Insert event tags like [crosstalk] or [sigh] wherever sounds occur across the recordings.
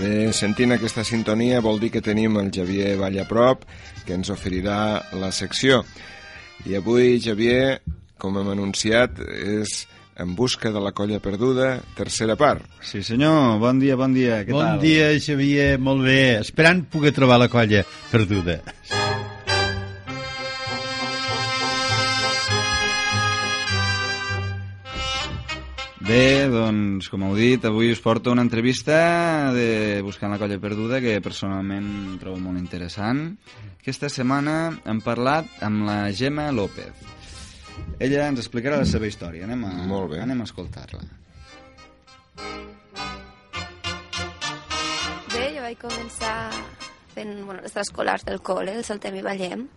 Bé, sentint aquesta sintonia vol dir que tenim el Javier Vallaprop, que ens oferirà la secció. I avui, Javier, com hem anunciat, és En busca de la colla perduda, tercera part. Sí, senyor. Bon dia, bon dia. Què bon tal? dia, Xavier. Molt bé. Esperant poder trobar la colla perduda. Bé, doncs, com heu dit, avui us porto una entrevista de Buscant la colla perduda que personalment trobo molt interessant. Aquesta setmana hem parlat amb la Gemma López. Ella ens explicarà la seva història. Anem a, Molt bé. Anem a escoltar-la. Bé, jo vaig començar fent bueno, les escolars del col·le, el Saltem i Ballem.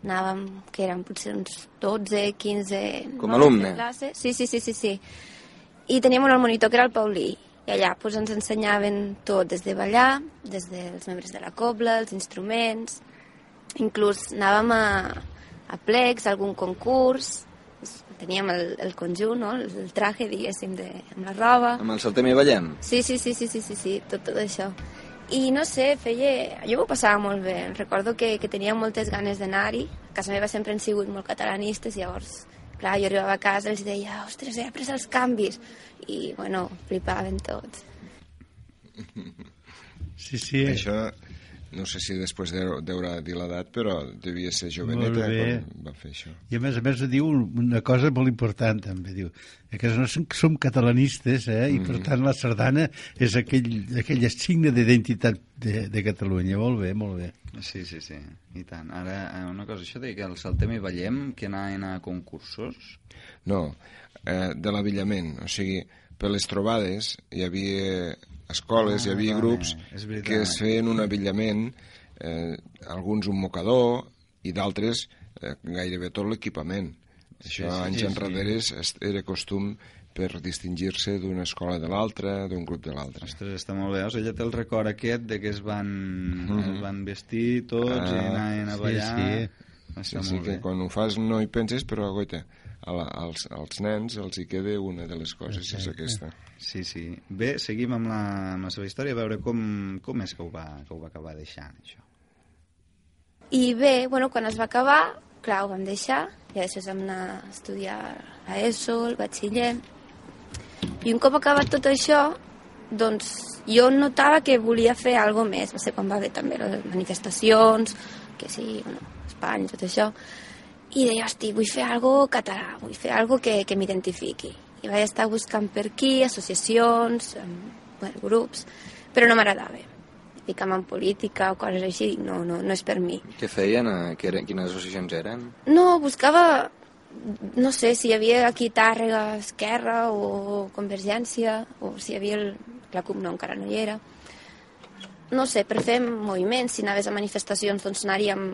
Anàvem, que eren potser uns 12, 15... Com a nois alumne? classe. Sí, sí, sí, sí, sí. I teníem un monitor que era el Paulí. I allà pues, ens ensenyaven tot, des de ballar, des dels membres de la cobla, els instruments... Inclús anàvem a, a plecs, a algun concurs, teníem el, el conjunt, no? el, el traje, diguéssim, de, amb la roba. Amb el Saltem i Ballem? Sí, sí, sí, sí, sí, sí, sí tot, tot això. I no sé, feia... Jo m'ho passava molt bé. Recordo que, que tenia moltes ganes d'anar-hi. A casa meva sempre han sigut molt catalanistes, llavors, clar, jo arribava a casa i els deia, ostres, he après els canvis. I, bueno, flipaven tots. Sí, sí. Això, no sé si després deu- deurà dir l'edat, però devia ser joveneta quan va fer això. I a més a més diu una cosa molt important també, diu que no som, som catalanistes eh? i per tant la sardana és aquell, aquell signe d'identitat de, de Catalunya, molt bé, molt bé. Sí, sí, sí, i tant. Ara, eh, una cosa, això de que el Saltem i Ballem, que anaven a concursos... No, eh, de l'avillament. O sigui, per les trobades hi havia escoles, hi Ah, havia vale, grups és veritat. que es feien un avillament, eh, alguns un mocador i d'altres eh, gairebé tot l'equipament. Sí, Això sí, anys sí, enrere es- era costum per distingir-se d'una escola de l'altra, d'un grup de l'altre. Ostres, està molt bé. O sigui, ella té el record aquest de que es van, es van vestir tots i Ah, anaven a sí, ballar. sí. Està Sí, sí, que bé. quan ho fas no hi penses, però, goita, a la, als, als nens els hi queda una de les coses, és aquesta. Sí, sí. Bé, seguim amb la, amb la seva història, a veure com, com és que ho, va, que ho va acabar deixant, això. I bé, bueno, quan es va acabar, clar, ho vam deixar, i després vam anar a estudiar a ESO, el batxiller, i un cop acabat tot això, doncs jo notava que volia fer alguna més, va ser quan va haver també les manifestacions, que sí, bueno, Espanya i tot això, i deia, hosti, vull fer alguna català, vull fer alguna que, que m'identifiqui. I vaig estar buscant per aquí, associacions, bueno, grups, però no m'agradava. Fica'm en política o coses així, dic, no, no, no és per mi. Què feien? eh? Què eren? Quines associacions eren? No, buscava, no sé, si hi havia aquí Tàrrega, Esquerra o Convergència, o si hi havia el, la CUP, no, encara no hi era. No sé, per fer moviments, si anaves a manifestacions, doncs anaríem,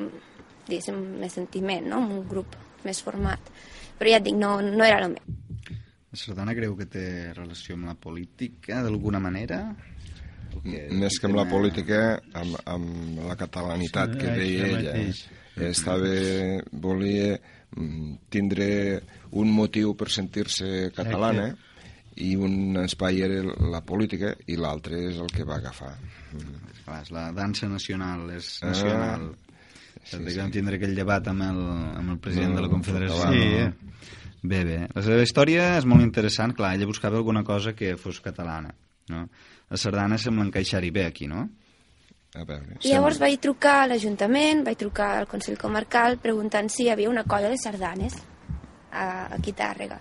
diguéssim, més sentiment, no?, amb un grup més format. Però ja et dic, no, no era el meu. La sardana creu que té relació amb la política, d'alguna manera? Que Més que amb la política, amb, amb la catalanitat Sí, que deia ella. mateix. Estava, volia mm, tindre un motiu per sentir-se catalana i un espai era la política i l'altre és el que va agafar. Mm. Clar, és la dansa nacional, és Ah, nacional. sí, Sí, sí. Vam tindre aquell debat amb el, amb el president No, de la Confederació. Sí, eh? Bé, bé. La seva història és molt interessant. Clar, ella buscava alguna cosa que fos catalana. No? La sardana sembla encaixar-hi bé aquí, no? A veure, I llavors vaig trucar a l'Ajuntament, vaig trucar al Consell Comarcal preguntant si hi havia una colla de sardanes a, aquí a Tàrrega.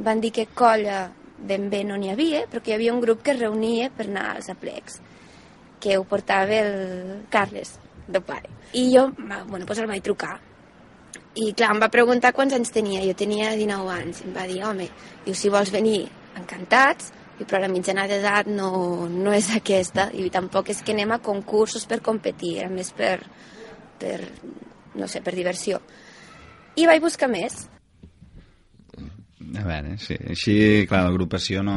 Van dir que colla ben bé no n'hi havia, però que hi havia un grup que es reunia per anar als aplecs, que ho portava el Carles, de pare. I jo, bueno, doncs el vaig trucar. I clar, em va preguntar quants anys tenia. Jo tenia 19 anys. Em va dir, home, diu, si vols venir, encantats, i però la mitjana d'edat no, no és aquesta i tampoc és que anem a concursos per competir, era més per, per no sé, per diversió. I vaig buscar més. A veure, sí. Així, clar, l'agrupació no,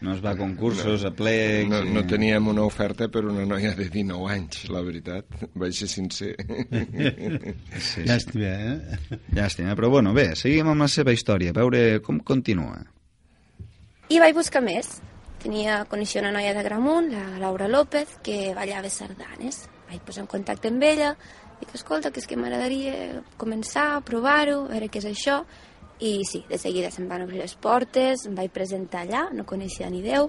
no es va a concursos, a plecs... no, i- no teníem una oferta per una noia de 19 anys, la veritat. [laughs] Vaig ser sincer. [laughs] Sí, sí. Llàstima, eh? Llàstima, però bueno, bé, seguim amb la seva història, a veure com continua. I vaig buscar més. tenia, coneixia una noia de Gramunt, la Laura López, que ballava sardanes. Vaig posar en contacte amb ella, dic, escolta, que és que m'agradaria començar a provar-ho, a veure què és això. I sí, de seguida se'm van obrir les portes, em vaig presentar allà, no coneixia ni Déu,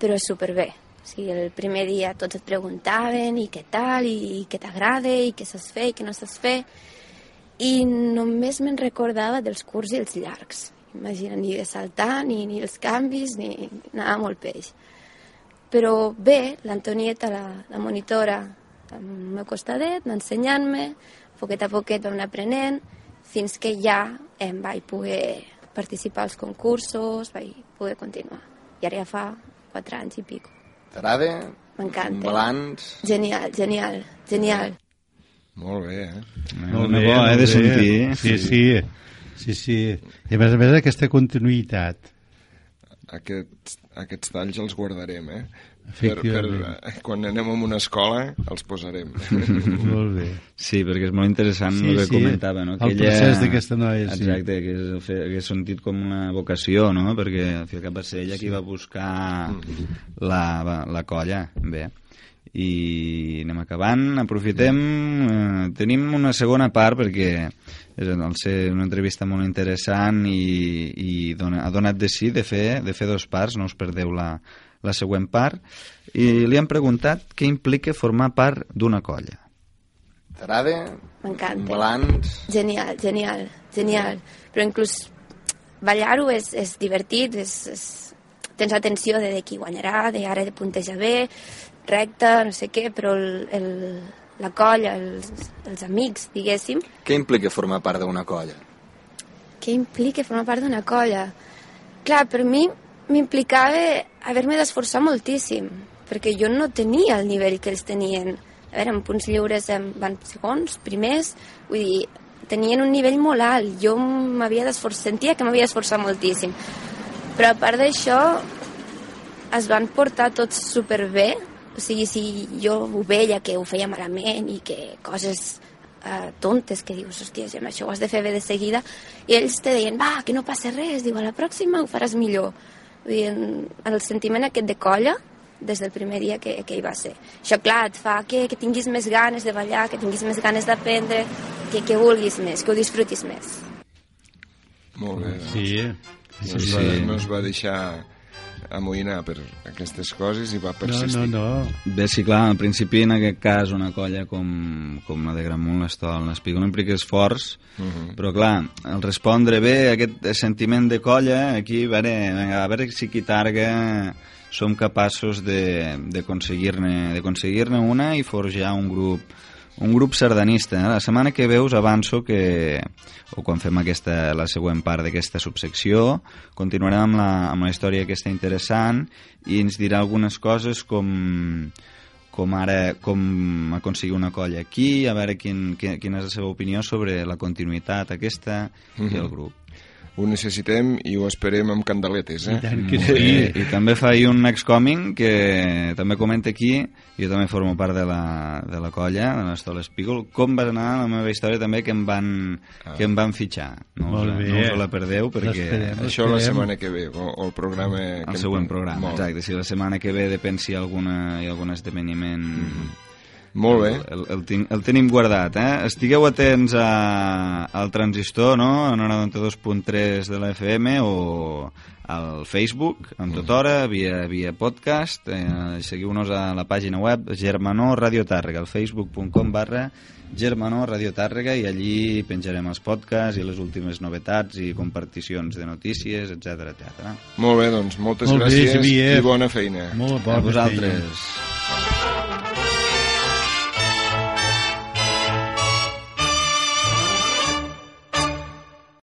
però superbé. O sigui, el primer dia tots et preguntaven i què tal, i, i què t'agrada, i què saps fer, i què no saps fer. I només me'n recordava dels curts i els llargs. Imagina, ni de saltar, ni, ni els canvis, ni anava molt peix. Però bé, l'Antonieta, la, la monitora, al meu costadet, ensenyant-me, poquet a poquet vam anar aprenent, fins que ja em vaig poder participar als concursos, vaig poder continuar. I ara ja fa quatre anys i pico. T'agrada? M'encanta. Balanç? Genial, genial, genial. Molt bé, eh? Molt bé, bo, eh, de sentir. Sí, sí, sí, sí. I a més a més aquesta continuïtat. Aquests, aquests talls els guardarem, eh? Per, per, eh, quan anem a una escola els posarem. [laughs] Molt bé. Sí, perquè és molt interessant Sí, el que sí. comentava, no? El procés d'aquesta noia, sí. Exacte, que és, que és sentit com una vocació, no? Perquè al fi i al cap va ser ella qui va buscar la, va- la colla. Bé, i anem acabant, aprofitem, eh, tenim una segona part perquè al ser una entrevista molt interessant i, i dona, ha donat de sí de fer, de fer dos parts, no us perdeu la, la següent part, i li han preguntat què implica formar part d'una colla. T'agrada? M'encanta. Balanç? Genial, genial, genial. Però inclús ballar-ho és, és divertit, és, és, tens atenció de, de qui guanyarà, de ara de puntejar bé, recte, no sé què, però el, el, la colla, els, els amics, diguéssim, Què implica formar part d'una colla? què implica formar part d'una colla? Clar, per mi m'implicava haver-me d'esforçar moltíssim, perquè jo no tenia el nivell que ells tenien. A veure, en punts lliures em van segons, primers, vull dir, tenien un nivell molt alt, jo m'havia d'esforçar, sentia que m'havia d'esforçar moltíssim. Però a part d'això, es van portar tots superbé, o sigui, si jo ho veia que ho feia malament i que coses eh, tontes que dius, hòstia, Gemma, això ho has de fer bé de seguida, i ells te deien, va, que no passa res, diu, a la pròxima ho faràs millor. Vull dir, en- el sentiment aquest de colla, des del primer dia que, que hi va ser. Això, clar, et fa que, que tinguis més ganes de ballar, que tinguis més ganes d'aprendre, que, que vulguis més, que ho disfrutis més. Molt bé. Sí, No, es va, no es va deixar amoïnar per aquestes coses i va no, persistir. no, no. Bé, sí, clar, al principi en aquest cas una colla com, com la de Gramunt, l'Estol, l'Espigo, no implica esforç, però clar, al respondre bé a aquest sentiment de colla, aquí, a veure, a veure si aquí targa som capaços de- d'aconseguir-ne d'aconseguir-ne una i forjar un grup un grup sardanista. Eh? La setmana que veus avanço que, o quan fem aquesta, la següent part d'aquesta subsecció, continuarem amb la, amb la història aquesta interessant i ens dirà algunes coses com, com ara com aconseguir una colla aquí, a veure quin, quin, quina és la seva opinió sobre la continuïtat aquesta i el grup. Ho necessitem i ho esperem amb candeletes, eh? I tant que I, sí. I també fa ahir un excoming que també comenta aquí, jo també formo part de la, de la colla, de l'Estol Espígol, com va anar la meva història també que em van, que em van fitxar. No, us, no us la perdeu perquè. Això la setmana que ve, o, o el programa... que el em- següent programa, Molt, exacte. Si la setmana que ve depèn si hi ha, alguna, hi ha algun esdeveniment... Molt bé. El, el, tin, el tenim guardat, eh? Estigueu atents a, al transistor, no? En 92.3 de la FM o al Facebook, en tota hora, via, via podcast. Eh, Seguiu-nos a la pàgina web Germanó Radio Tàrrega, al facebook.com barra Germanó Radio Tàrrega i allí penjarem els podcasts i les últimes novetats i comparticions de notícies, etc etc. Molt bé, doncs, moltes Molt bé, gràcies Xavier. i bona feina. Molt A bona feina. vosaltres.